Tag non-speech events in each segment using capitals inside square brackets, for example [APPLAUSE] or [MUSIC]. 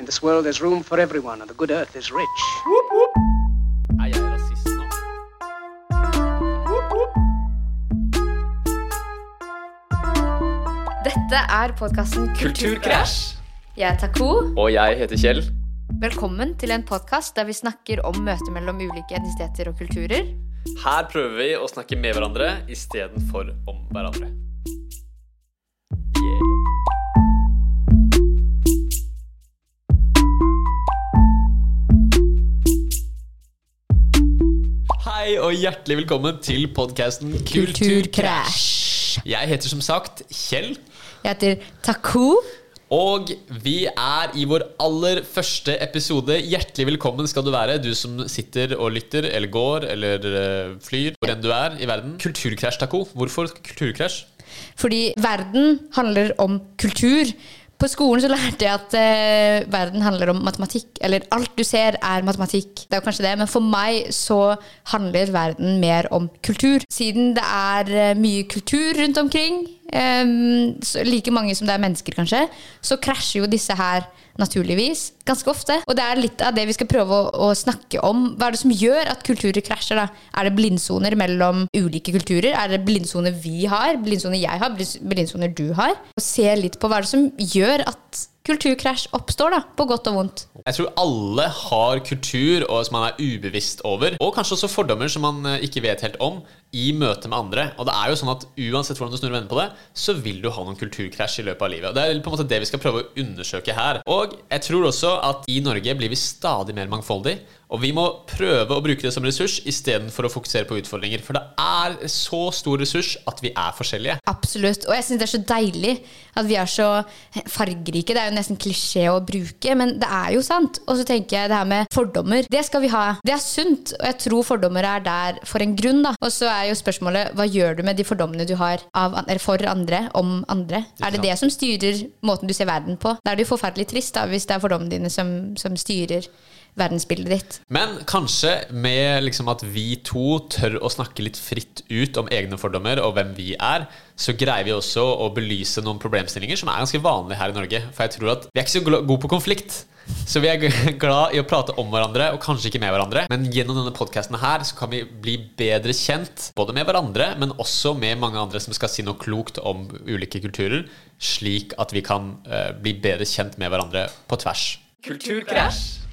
In this world, there's room for everyone, and the good earth is rich. Er jeg rasist nå? Dette er podkasten Kulturkrasj! Jeg er Tako. Og jeg heter Kjell. Velkommen til en podkast der vi snakker om møtet mellom ulike etnisiteter og kulturer. Her prøver vi å snakke med hverandre istedenfor om hverandre. Hei og hjertelig velkommen til podkasten Kulturkrasj. Jeg heter som sagt Kjell. Jeg heter Taco. Og vi er i vår aller første episode. Hjertelig velkommen skal du være, du som sitter og lytter, eller går, eller eh, flyr, hvor enn du er i verden. Kulturkrasj, Taco. Hvorfor kulturkrasj? Fordi verden handler om kultur. På skolen så lærte jeg at eh, verden handler om matematikk. Eller alt du ser, er matematikk. Det er jo kanskje det, men for meg så handler verden mer om kultur. Siden det er eh, mye kultur rundt omkring, like mange som det er mennesker, kanskje, så krasjer jo disse her naturligvis ganske ofte. Og det er litt av det vi skal prøve å, å snakke om. Hva er det som gjør at kulturer krasjer? da? Er det blindsoner mellom ulike kulturer? Er det blindsoner vi har? Blindsoner jeg har? Blindsoner du har? Og se litt på hva er det som gjør at kulturkrasj oppstår, da, på godt og vondt. Jeg tror alle har kultur og som man er ubevisst over, og kanskje også fordommer som man eh, ikke vet helt om, i møte med andre. Og det er jo sånn at uansett hvordan du snur og vender på det, så vil du ha noen kulturkrasj i løpet av livet. Og Det er på en måte det vi skal prøve å undersøke her. Og jeg tror også at i Norge blir vi stadig mer mangfoldig. Og vi må prøve å bruke det som ressurs istedenfor å fokusere på utfordringer. For det er så stor ressurs at vi er forskjellige. Absolutt. Og jeg syns det er så deilig at vi er så fargerike. Det er jo nesten klisjé å bruke, men det er jo sant. Og så tenker jeg det her med fordommer. Det skal vi ha. Det er sunt, og jeg tror fordommer er der for en grunn, da. Og så er jo spørsmålet hva gjør du med de fordommene du har av, for andre om andre? Er det det som styrer måten du ser verden på? Da er det jo forferdelig trist da, hvis det er fordommene dine som, som styrer verdensbildet ditt. Men kanskje med liksom at vi to tør å snakke litt fritt ut om egne fordommer og hvem vi er, så greier vi også å belyse noen problemstillinger som er ganske vanlige her i Norge. For jeg tror at vi er ikke så gode på konflikt. Så vi er [LAUGHS] glad i å prate om hverandre, og kanskje ikke med hverandre. Men gjennom denne podkasten her så kan vi bli bedre kjent, både med hverandre, men også med mange andre som skal si noe klokt om ulike kulturer, slik at vi kan uh, bli bedre kjent med hverandre på tvers. Kulturkrasj!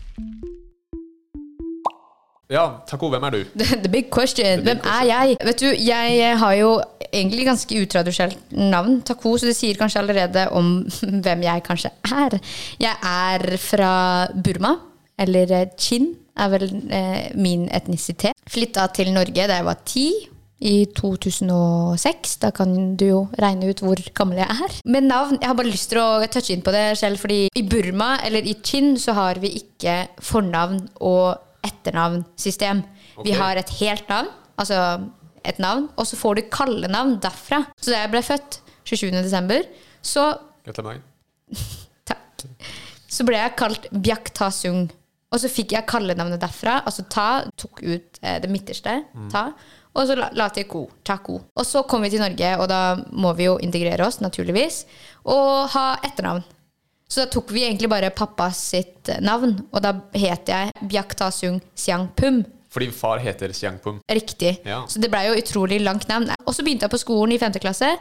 Ja, Taco, hvem er du? [LAUGHS] The big question. Hvem er jeg? Vet du, Jeg har jo egentlig ganske utradisjonelt navn, Taco, så det sier kanskje allerede om [LAUGHS] hvem jeg kanskje er. Jeg er fra Burma, eller Chin er vel eh, min etnisitet. Flytta til Norge da jeg var ti. I 2006. Da kan du jo regne ut hvor gammel jeg er. Med navn Jeg har bare lyst til å touche inn på det selv, fordi i Burma, eller i Chin, så har vi ikke fornavn og etternavnsystem. Okay. Vi har et helt navn, altså et navn, og så får du kallenavn derfra. Så da jeg ble født 27.12., så. [LAUGHS] Takk. Så ble jeg kalt Bjak Ta Sung. Og så fikk jeg kallenavnet derfra. Altså ta, tok ut eh, det midterste. Mm. Ta. Og så la, la til ko. Taco. Og så kom vi til Norge, og da må vi jo integrere oss, naturligvis. Og ha etternavn. Så da tok vi egentlig bare pappas sitt navn, og da het jeg Bjaktasung Siangpum. Fordi far heter Siangpum? Riktig. Ja. Så det blei jo utrolig langt navn. Og så begynte jeg på skolen i 5. klasse.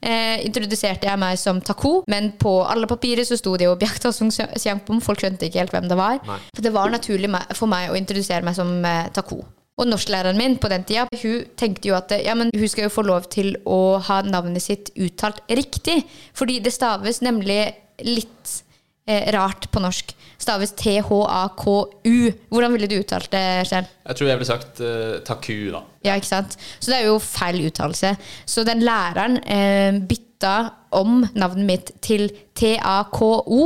Eh, introduserte jeg meg som Tako, men på alle papirer så sto det jo Bjaktasung Siangpum. Folk skjønte ikke helt hvem det var. Nei. For det var naturlig for meg å introdusere meg som eh, Taco. Og norsklæreren min på den tida hun tenkte jo at ja, men hun skal jo få lov til å ha navnet sitt uttalt riktig. Fordi det staves nemlig litt eh, rart på norsk. Staves T-H-A-K-U. Hvordan ville du uttalt det, Kjell? Jeg tror jeg ville sagt eh, taku, da. Ja, ikke sant? Så det er jo feil uttalelse. Så den læreren eh, bytta om navnet mitt til T-A-K-O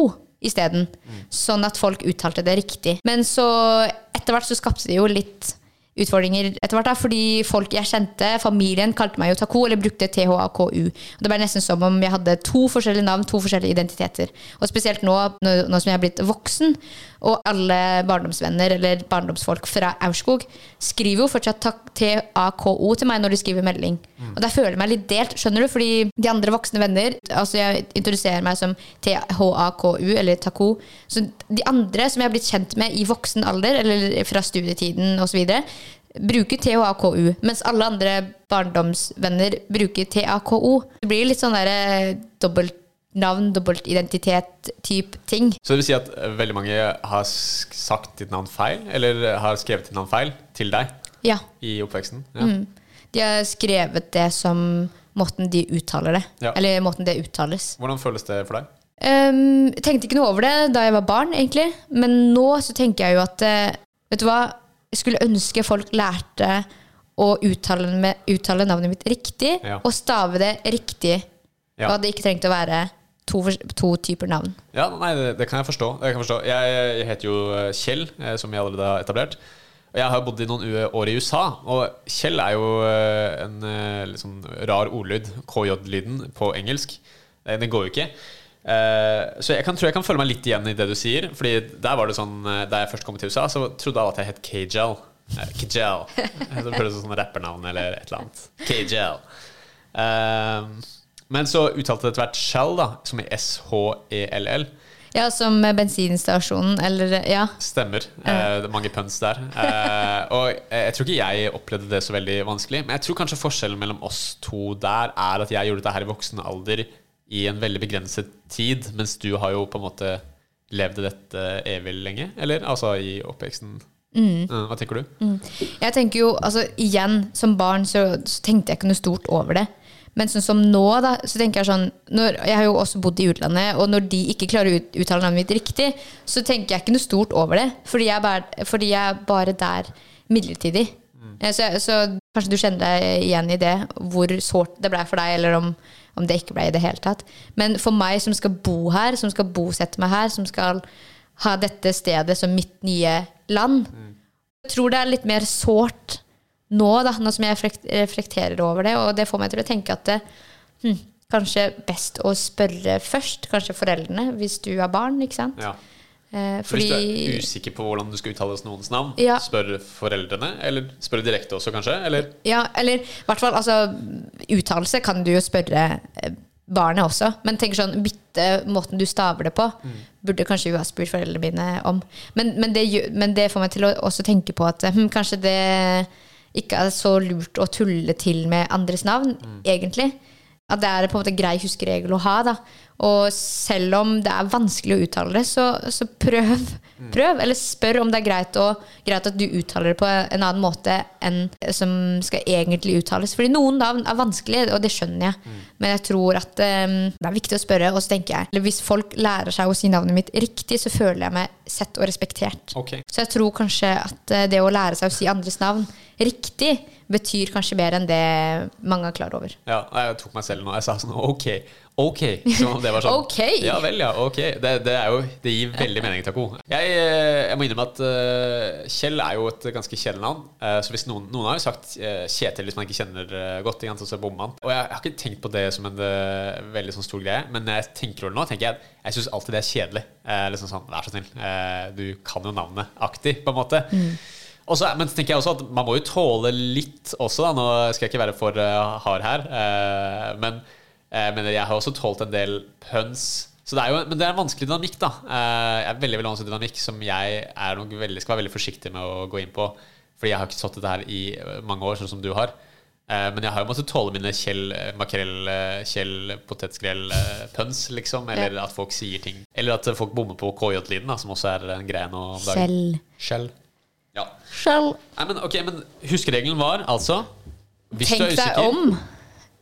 isteden. Mm. Sånn at folk uttalte det riktig. Men så etter hvert så skapte det jo litt utfordringer etter hvert. da, Fordi folk jeg kjente, familien, kalte meg jo Taku, eller brukte THAKU. Det ble nesten som om jeg hadde to forskjellige navn, to forskjellige identiteter. Og spesielt nå, nå, nå som jeg er blitt voksen, og alle barndomsvenner eller barndomsfolk fra Aurskog skriver jo fortsatt tak- TAKO til meg når de skriver melding. Og der føler jeg meg litt delt, skjønner du? Fordi de andre voksne venner Altså, jeg introduserer meg som THAKU, eller TAKO. Så de andre som jeg har blitt kjent med i voksen alder, eller fra studietiden osv., bruker THAKU, mens alle andre barndomsvenner bruker TAKO. Det blir litt sånn derre dobbeltnavn, dobbeltidentitet-type ting. Så det vil si at eh, veldig mange har sagt ditt navn feil, eller har skrevet ditt navn feil til deg Ja. i oppveksten? Ja. De har skrevet det som måten de uttaler det. Ja. Eller måten det uttales. Hvordan føles det for deg? Um, jeg tenkte ikke noe over det da jeg var barn, egentlig. Men nå så tenker jeg jo at eh, Vet du hva? Skulle ønske folk lærte å uttale, med, uttale navnet mitt riktig, Ja. og stave det riktig. Ja. Og det ikke trengte å være to, to typer navn. Ja, nei, det, det kan jeg forstå. Jeg, kan forstå. Jeg, jeg heter jo eh, Kjell, eh, som jeg allerede har etablert. Jeg har bodd i noen år i USA, og Kjell er jo eh, en litt sånn rar ordlyd. KJ-lyden på engelsk. Den går jo ikke. Eh, Så jeg kan, tror jeg kan føle meg litt igjen i det du sier. Fordi der var det sånn eh, Da jeg først kom til USA, så trodde alle at jeg het Kajal. Eh, Kajal. [LAUGHS] Så føles det som sånn rappernavn eller et eller annet. Kajal. Eh, Men så uttalte det etter hvert Shell, da, som i S-H-E-L-L. Ja, som bensinstasjonen, eller Ja. Stemmer. Eh, det er mange puns der. Eh, og jeg tror ikke jeg opplevde det så veldig vanskelig. Men jeg tror kanskje forskjellen mellom oss to der er at jeg gjorde dette her i voksen alder i en veldig begrenset tid, mens du har jo på en måte levd dette evig lenge. Eller altså i oppveksten. Mm. hva tenker du? Jeg tenker jo, altså igjen, som barn så, så tenkte jeg ikke noe stort over det. Men sånn som nå, da, så tenker jeg sånn når, Jeg har jo også bodd i utlandet, og når de ikke klarer å ut, uttale navnet mitt riktig, så tenker jeg ikke noe stort over det. Fordi jeg bare, fordi jeg er bare der midlertidig. Så, så kanskje du kjenner deg igjen i det, hvor sårt det ble for deg, eller om, om det ikke ble i det hele tatt. Men for meg som skal bo her, som skal bosette meg her, som skal ha dette stedet som mitt nye land, jeg tror det er litt mer sårt nå, da, nå som jeg reflekterer over det. Og det får meg til å tenke at det, hm, kanskje best å spørre først. Kanskje foreldrene, hvis du er barn. ikke sant? Ja. Eh, fordi, hvis du er usikker på hvordan du skal uttale noens navn, Ja. spør foreldrene. Eller spør direkte også, kanskje. Eller Ja, eller i hvert fall altså, Uttalelse kan du jo spørre eh, barnet også. Men tenk sånn, bytte måten du staver det på. Burde kanskje jo ha spurt foreldrene mine om. Men, men, det, men det får meg til å også tenke på at hm, kanskje det ikke er så lurt å tulle til med andres navn, egentlig. At det er på en måte grei huskeregel å ha. da Og selv om det er vanskelig å uttale det, så, så prøv. Prøv, Eller spør om det er greit, å, greit at du uttaler det på en annen måte enn som skal egentlig uttales. Fordi noen navn er vanskelig, og det skjønner jeg. Men jeg tror at um, det er viktig å spørre. Og så tenker jeg, eller hvis folk lærer seg å si navnet mitt riktig, så føler jeg meg sett og respektert. Okay. Så jeg tror kanskje at eh, det å lære seg å si andres navn riktig, betyr kanskje mer enn det mange er klar over. Ja, jeg tok meg selv nå. Jeg sa sånn ok, ok. Som om det var [LAUGHS] sånn. Ok. Ja vel, ja. Ok. Det, det, er jo, det gir veldig mening, Taco. Jeg, eh, jeg må innrømme at eh, Kjell er jo et ganske kjedelig navn. Eh, så hvis noen, noen har jo sagt Kjetil hvis man ikke kjenner godt, igjen, så bommer man. Og jeg, har ikke tenkt på det som en veldig sånn stor greie, men når jeg tenker over det nå, tenker jeg at jeg syns alltid det er kjedelig. Eh, liksom sånn, Vær så snill, du kan jo navnet aktig, på en måte. Og så, men så tenker jeg også at man må jo tåle litt også, da. Nå skal jeg ikke være for eh, hard her, eh, men, eh, men jeg har også tålt en del puns. Så det er jo, men det er en vanskelig dynamikk, da. Jeg er veldig veldig vanskelig dynamikk som jeg veldig, skal være veldig forsiktig med å gå inn på. Fordi jeg har ikke stått dette her i mange år, sånn som du har. Men jeg har jo måttet tåle mine Kjell, makrell, Kjell, potetskrell-puns, liksom. Eller at folk sier ting. Eller at folk bommer på KJ-lyden, som også er en greie nå om dagen. Kjell. Skjell. Ja. Shall. Nei, men, ok, men huskeregelen var altså Hvis Tenk du er deg om.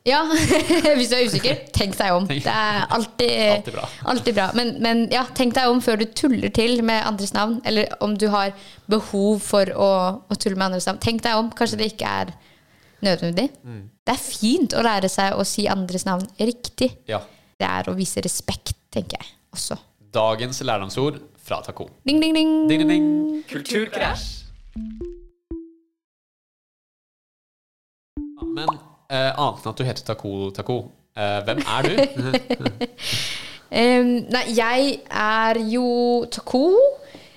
Ja, [LAUGHS] hvis du er usikker, tenk deg om. Det er alltid, Alltid bra. alltid bra. Men, men ja, tenk deg om før du tuller til med andres navn. Eller om du har behov for å, å tulle med andres navn. Tenk deg om. Kanskje det ikke er nødvendig. Mm. Det er fint å lære seg å si andres navn riktig. Ja. Det er å vise respekt, tenker jeg også. Dagens lærdomsord fra Taco. Ding, ding, ding. Ding, ding, ding. Kulturkrasj. Eh, annet enn at du heter Taco Taco. Eh, hvem er du? [LAUGHS] um, nei, jeg er jo taco.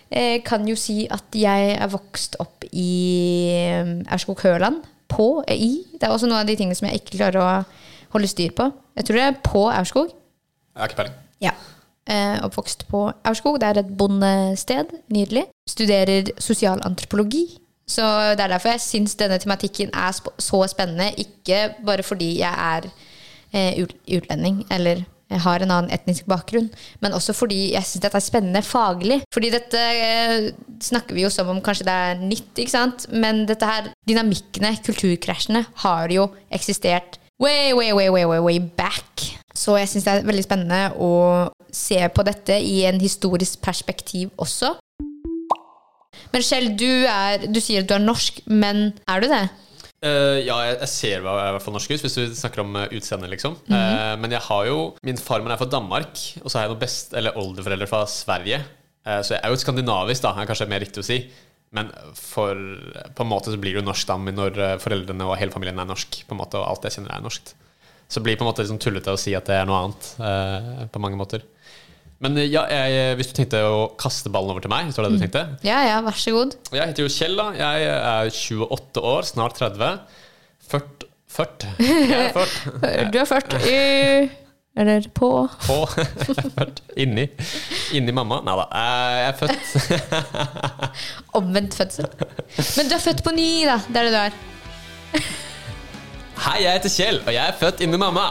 Jeg kan jo si at jeg er vokst opp i um, Aurskog-Høland. På, eh, i. Det er også noen av de tingene som jeg ikke klarer å holde styr på. Jeg tror det er på Aurskog. Jeg har ikke peiling. Ja. Eh, oppvokst på Aurskog. Det er et bondested. Nydelig. Studerer sosialantropologi. Så det er derfor jeg syns denne tematikken er så spennende. Ikke bare fordi jeg er eh, utlending eller har en annen etnisk bakgrunn, men også fordi jeg syns dette er spennende faglig. Fordi dette eh, snakker vi jo som om kanskje det er nytt, ikke sant? Men dette her, dynamikkene, kulturkrasjene, har jo eksistert way, way, way, way, way, way back. Så jeg syns det er veldig spennende å se på dette i en historisk perspektiv også. Men Kjell, du, er, du sier at du er norsk, men er du det? Uh, ja, jeg, jeg ser hva jeg er for norsk ut, hvis du snakker om uh, utseende, liksom. Eh, men jeg har jo Min farmor er fra Danmark, og så har jeg noen best, eller oldeforeldre fra Sverige. Eh, så jeg er jo skandinavisk, da, er kanskje mer riktig å si. Men for, på en måte så blir du norsk da når eh, foreldrene og hele familien er norsk. På en måte, Og alt jeg kjenner er norskt. Så det blir på en måte liksom tullete å si at det er noe annet. eh, på mange måter. Men eh, ja, jeg, hvis du tenkte å kaste ballen over til meg, så var det det du tenkte? Ja, ja, vær så god. Jeg heter jo Kjell, da. Jeg er 28 år, snart 30. 40 40. Jeg er 40. [LAUGHS] Du er ført i Eller på På. [LAUGHS] Jeg er født inni. Inni mamma. Nei da. Jeg er født [LAUGHS] omvendt fødsel. Men du er født på ny, da. Det er det du er. Hei, jeg heter Kjell, og jeg er født inni mamma.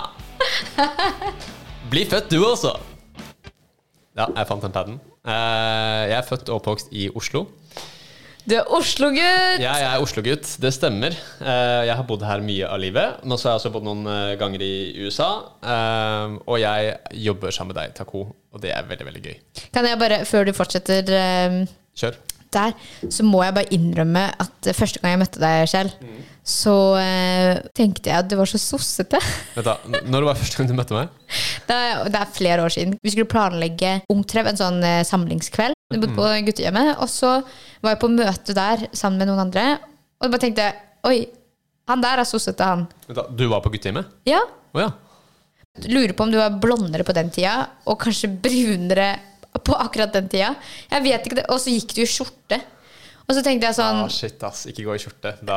Bli født du også. Ja, jeg fant den paden. Eh, Jeg er født og oppvokst i Oslo. Du er Oslo-gutt! Ja, jeg er Oslo-gutt, det stemmer. Eh, Jeg har bodd her mye av livet. Nå så har jeg også bodd noen eh, ganger i USA. Og jeg jobber sammen med deg, Taco, og det er veldig, veldig gøy. Kan jeg bare, før du fortsetter Kjør. Der, så må jeg bare innrømme at eh, første gang jeg møtte deg, Kjell, så eh, tenkte jeg at du var så sossete. Vent da, Når var det første gang du møtte meg? [LAUGHS] Det er, det er flere år siden. Vi skulle planlegge Ungtrev, en sånn eh, samlingskveld. Vi bodde på guttehjemmet. Og så var jeg på møte der sammen med noen andre. Og bare tenkte oi, han der er sossete, han. Vent da, Du var på guttehjemmet? Ja. Oh, ja. Lurer på om du var blondere på den tida, og kanskje brunere på akkurat den tida. Jeg vet ikke det. Og så gikk du i skjorte. Og så tenkte jeg sånn Ah, shit, ass. Ikke gå i skjorte. Da,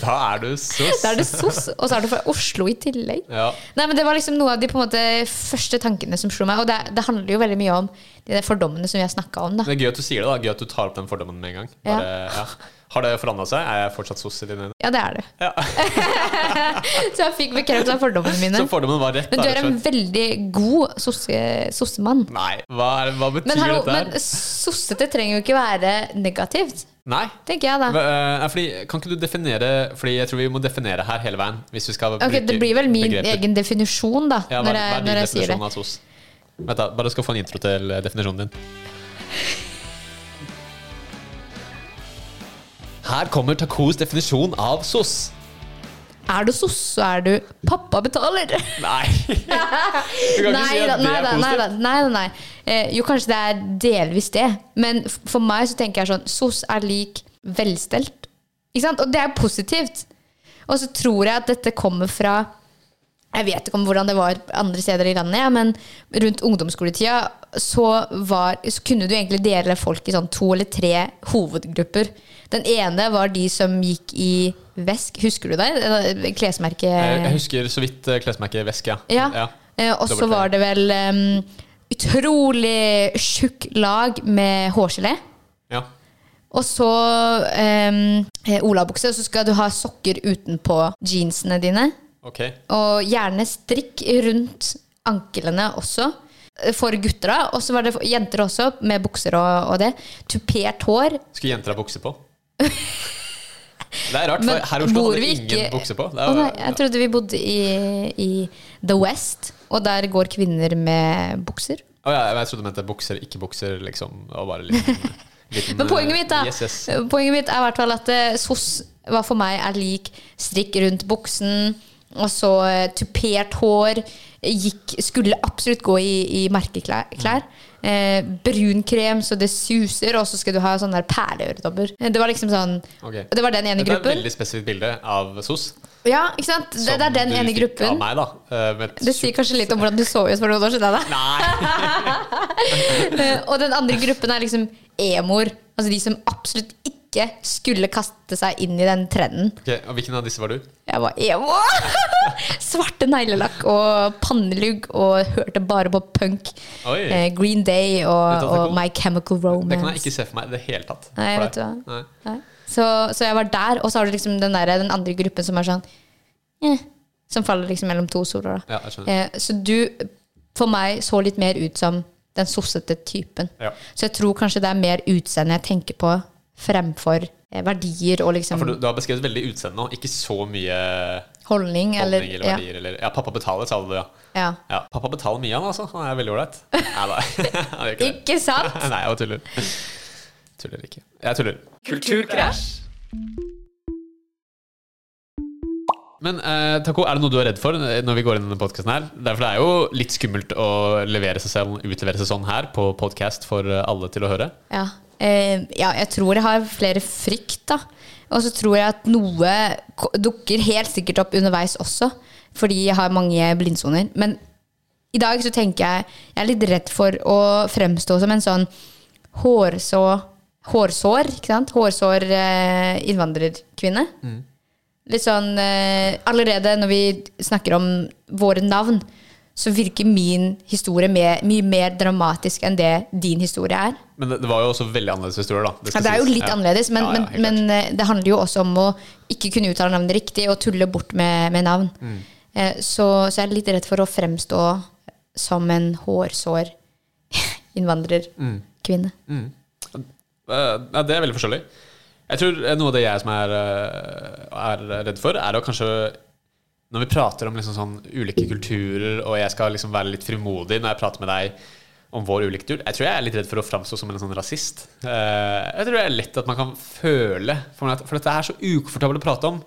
da er du sos. [LAUGHS] Da er du sos, og så er du fra Oslo i tillegg. Ja. Nei, men Det var liksom noe av de på en måte første tankene som slo meg. Og det, det handler jo veldig mye om de fordommene som vi har snakka om. da Det er gøy at du sier det. da Gøy at du tar opp den fordommen med en gang. Bare, ja. Har det forandra seg? Er jeg fortsatt sos i dine øyne? Ja, det er det. Ja. [LAUGHS] Så jeg fikk bekreftet fordommene mine. Så fordommen var rett? Men du er en veldig god sosse- sossemann. Nei, hva, er, hva betyr Men, hallo, dette men her? sossete trenger jo ikke være negativt, Nei. tenker jeg da. Hva, eh, fordi, kan ikke du definere Fordi jeg tror vi må definere her hele veien. Hvis vi skal bruke Det blir vel min begreper. egen definisjon, da, ja, hva, når jeg, når jeg sier det. Vent da, Bare skal få en intro til eh, definisjonen din. Her kommer Tacos definisjon av sos. Er du SOS, så er du pappa betaler. Nei! [LAUGHS] Du kan ikke si at det er positivt. nei Nei, nei. Eh, jo, kanskje det er delvis det. Men for meg så tenker jeg sånn SOS er lik velstelt. Ikke sant? Og det er positivt. Og så tror jeg at dette kommer fra Jeg vet ikke om hvordan det var andre steder i landet, ja, men rundt ungdomsskoletida så, var, så kunne du egentlig dele folk i sånn to eller tre hovedgrupper. Den ene var de som gikk i vesk. Husker du det? Klesmerket Jeg, husker så vidt eh, klesmerket Vesk, ja. ja. ja. Eh, og så var det vel um, utrolig tjukk lag med hårgelé. ja. Og så um, olabukse, og så skal du ha sokker utenpå jeansene dine. Ok. Og gjerne strikk rundt anklene også. eh, For gutter, da. Og så var det jenter også, med bukser og, og det. Tupert hår. Skulle jenter ha bukse på? Det er rart, for her i Oslo hadde vi ingen ikke- bukse på. Det Å er, nei, jeg trodde vi bodde i, i The West, og der går kvinner med bukser. Å ja, jeg trodde du mente bukser, ikke bukser, liksom. Og bare liten, [LAUGHS] liten, Men poenget mitt, da, Yes, yes. Poenget mitt er i hvert fall at eh, SOS hva for meg er lik strikk rundt buksen, og så eh, tupert hår. Gikk, skulle absolutt gå i, i merkeklær. klær. Eh, brun krem så det suser, og så skal du ha sånne perleøredobber. Eh, Det var liksom sånn okay. Det var den ene Dette er et veldig spesifikt bilde av SOS. Ja, ikke sant? Det, det er den ene gruppen. Av meg, da. eh, Det sier kanskje litt om hvordan du så ut for noen år siden. Da. Nei! [LAUGHS] Og den andre gruppen er liksom emoer. Altså de som absolutt ikke skulle kaste seg inn i den trenden. Ok, og Hvilken av disse var du? Jeg var emo! [LAUGHS] Svarte neglelakk og pannelugg og hørte bare på punk. Eh, Green Day og, og My Chemical Romance. Det kan jeg ikke se for meg i det hele tatt. Nei, vet du hva? Nei. Nei. Så, så jeg var der, og så har du liksom den, der, den andre gruppen som er sånn eh, Som faller liksom mellom to soler. Ja. Eh, så du, for meg, så litt mer ut som den sossete typen. Ja. Så jeg tror kanskje det er mer utseende jeg tenker på, fremfor eh, verdier og Ja, liksom for du, du har beskrevet veldig utseende nå, ikke så mye holdning. holdning Eller, eller ja. Eller, ja, pappa betaler, sa du, ja. ja. ja. Pappa betaler mye, han altså. Han er veldig ålreit. [LAUGHS] Ikke. Ikke sant? [LAUGHS] Nei, jeg tuller. Tuller ikke. Jeg tuller. Kulturkrasj. Men eh, Taco, er det noe du er redd for når vi går inn i denne podkasten her? Derfor det er jo litt skummelt å levere seg selv, utlevere seg sånn her på podkast for alle til å høre. Ja. Eh, ja, jeg tror jeg har flere frykt, da. Og så tror jeg at noe dukker helt sikkert opp underveis også, fordi jeg har mange blindsoner. Men i dag så tenker jeg jeg er litt redd for å fremstå som en sånn hårså, hårsår, ikke sant? Hårsår eh, innvandrerkvinne. Litt sånn eh, Allerede når vi snakker om våre navn, så virker min historie mer, mye mer dramatisk enn det din historie er. Men det, det var jo også veldig annerledes historie, da. Ja, det er jo litt Ja. annerledes, men, Ja, men, men eh, det handler jo også om å ikke kunne uttale navnet riktig og tulle bort med, med navn. Mm. Eh, Så, så jeg er litt redd for å fremstå som en hårsår [LAUGHS] innvandrerkvinne. Mm. Mm. ja, det er veldig forskjellig. Jeg tror eh, noe av det jeg som er, eh, er redd for, er å kanskje Når vi prater om liksom sånn ulike kulturer, og jeg skal liksom være litt frimodig når jeg prater med deg om vår ulike kultur Jeg tror jeg er litt redd for å framstå som en sånn rasist. Eh, Jeg tror det er lett at man kan føle For, for dette er så ukomfortabelt å prate om.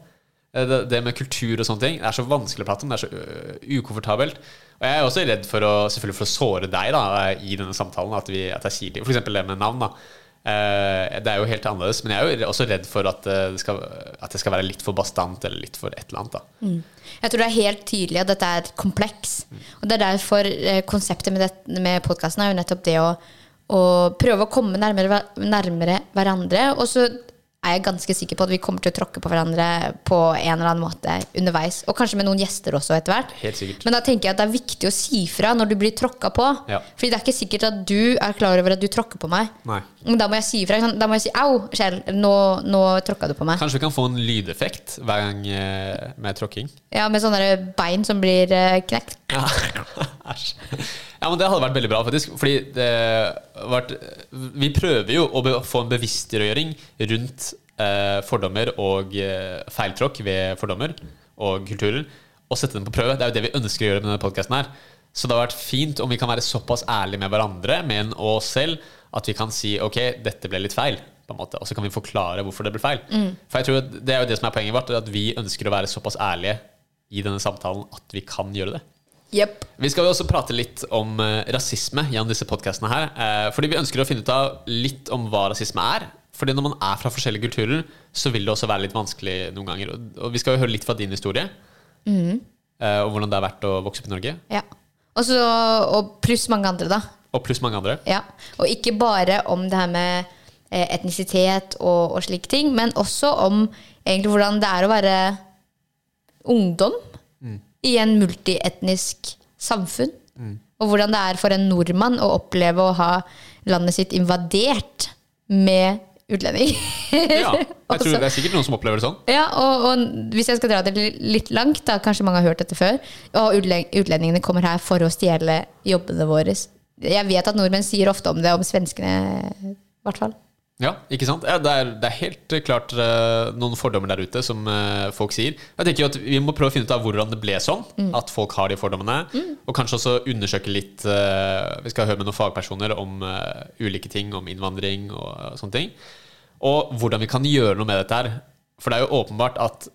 Eh, Det, det med kultur og sånne ting Det er så vanskelig å prate om. Det er så ukomfortabelt. Og jeg er også redd for å selvfølgelig for å såre deg da i denne samtalen. At, vi, at jeg sier det. Eksempel det med navn. da Eh, Det er jo helt annerledes. Men jeg er jo også redd for at eh, det skal, at det skal være litt for bastant eller litt for et eller annet. da Jeg tror det er helt tydelig at dette er et kompleks. Og det er derfor eh, konseptet med, det, med podkasten er jo nettopp det å, å prøve å komme nærmere, nærmere hverandre. Og så er jeg ganske sikker på at vi kommer til å tråkke på hverandre på en eller annen måte underveis. Og kanskje med noen gjester også etter hvert. Men da tenker jeg at det er viktig å si fra når du blir tråkka på. Ja. Fordi det er ikke sikkert at du er klar over at du tråkker på meg. Nei. Men da må jeg si fra. Da må jeg si 'au, Kjell, nå, nå tråkka du på meg'. Kanskje vi kan få en lydeffekt hver gang eh, med tråkking? Ja, Med sånne bein som blir eh, knekt. Ja. [LAUGHS] Æsj. Ja, men det hadde vært veldig bra, faktisk. Fordi det vært, vi prøver jo å få en bevisstgjøring rundt eh, fordommer og eh, feiltråkk ved fordommer og kulturer, og sette dem på prøve. Det er jo det vi ønsker å gjøre med denne podkasten her. Så det har vært fint om vi kan være såpass ærlige med hverandre, men oss selv, at vi kan si ok, dette ble litt feil. på en måte, Og så kan vi forklare hvorfor det ble feil. For jeg tror Det er jo det som er poenget vårt, at vi ønsker å være såpass ærlige i denne samtalen at vi kan gjøre det. Jepp. Vi skal jo også prate litt om eh, rasisme gjennom disse podkastene her. Eh, fordi vi ønsker å finne ut av litt om hva rasisme er. Fordi når man er fra forskjellige kulturer, så vil det også være litt vanskelig noen ganger. Og, vi skal jo høre litt fra din historie. eh, og hvordan det har vært å vokse opp i Norge. Ja. Også, og pluss mange andre, da. Og pluss mange andre. Ja. Og ikke bare om det her med etnisitet og, og slike ting, men også om egentlig hvordan det er å være ungdom i en multietnisk samfunn. Og hvordan det er for en nordmann å oppleve å ha landet sitt invadert med utlendinger. Ja, jeg [LAUGHS] tror Det er sikkert noen som opplever det sånn. Ja, og, og hvis jeg skal dra det litt langt, da, kanskje mange har hørt dette før, og utlendingene kommer her for å stjele jobbene våre. Jeg vet at nordmenn sier ofte om det, om svenskene i hvert fall. Ja, ikke sant? Ja, det, er, det er helt klart uh, noen fordommer der ute som uh, folk sier. Jeg tenker jo at Vi må prøve å finne ut av hvordan det ble sånn. At folk har de fordommene. Og kanskje også undersøke litt uh, Vi skal høre med noen fagpersoner om ulike ting, om innvandring og sånne ting. Og hvordan vi kan gjøre noe med dette her. For det er jo åpenbart at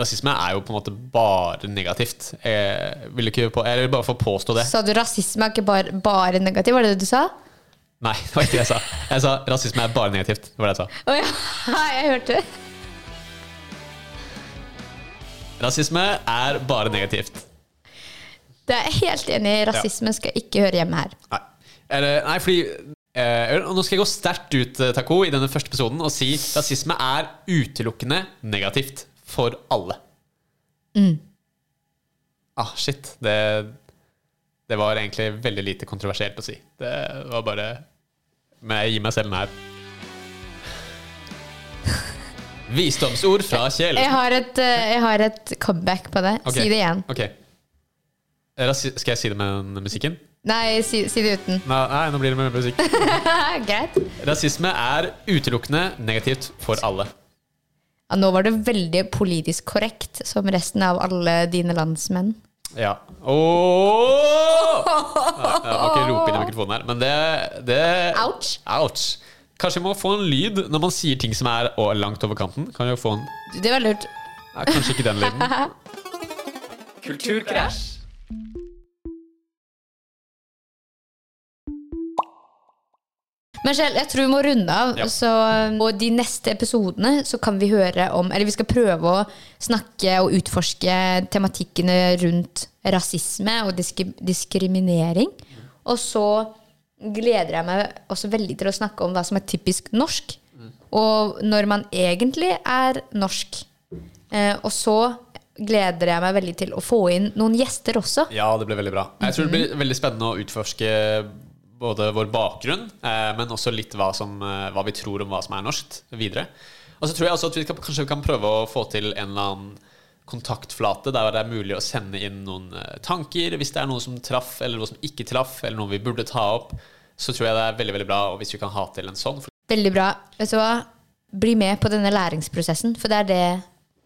rasisme er jo på en måte bare negativt. Jeg vil ikke på, jeg vil bare få påstå det. Sa du rasisme er ikke bare, bare negativ? Var det det du sa? Nei, det var ikke det jeg sa. Jeg sa rasisme er bare negativt. Det var det jeg sa. Å ja, [LAUGHS] jeg hørte det. Rasisme er bare negativt. Det er jeg helt enig i. Rasisme skal ikke høre hjemme her. Nei, Eller, nei fordi eh, Nå skal jeg gå sterkt ut Tako, Taco, i denne første episoden og si rasisme er utelukkende negativt for alle. Ah, shit. Det, det var egentlig veldig lite kontroversielt å si. Det var bare Men jeg gir meg selv den her. Visdomsord fra Kjell. Jeg har et, eh, jeg har et comeback på det. Ok. Si det igjen. Ok. Rasi skal jeg si det med den musikken? Nei, si, si det uten. Nei, nei, nå blir det med musikk. [LAUGHS] Greit. Rasisme er utelukkende negativt for alle. Ja, nå var det veldig politisk korrekt, som resten av alle dine landsmenn. Ja. Nei, Jeg må ikke rope inn i mikrofonen her, men det, det Ouch. Ouch. Kanskje vi må få en lyd når man sier ting som er å, langt over kanten. Kan vi få en Det var lurt. Ja, Kanskje ikke den lyden. [LAUGHS] Kulturkrasj. Men Kjell, jeg tror vi må runde av. Ja. Så, og de neste episodene så kan vi høre om Eller vi skal prøve å snakke og utforske tematikkene rundt rasisme og disk diskriminering. Og så gleder jeg meg også veldig til å snakke om hva som er typisk norsk. Og når man egentlig er norsk. Eh, og så gleder jeg meg veldig til å få inn noen gjester også. Ja, det blir veldig bra. Jeg tror det blir veldig spennende å utforske både vår bakgrunn, eh, men også litt hva, som, eh, hva vi tror om hva som er norsk videre. Og så tror jeg også at vi kan, kanskje vi kan prøve å få til en eller annen kontaktflate der det er mulig å sende inn noen eh, tanker hvis det er noe som traff, eller noe som ikke traff, eller noe vi burde ta opp. Så tror jeg det er veldig veldig bra og hvis vi kan ha til en sånn. Veldig bra. Vet du hva? Bli med på denne læringsprosessen, for det er det,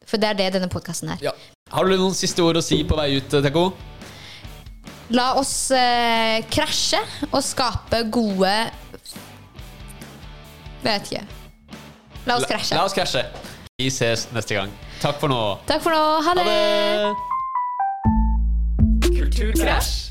for det, er det denne podkasten er. Ja. Har du noen siste ord å si på vei ut, Teko? La oss eh, krasje og skape gode Vet ikke. La oss krasje. La oss krasje. Vi ses neste gang. Takk for nå. Takk for nå. Ha Ha det! det! Kulturkrasj.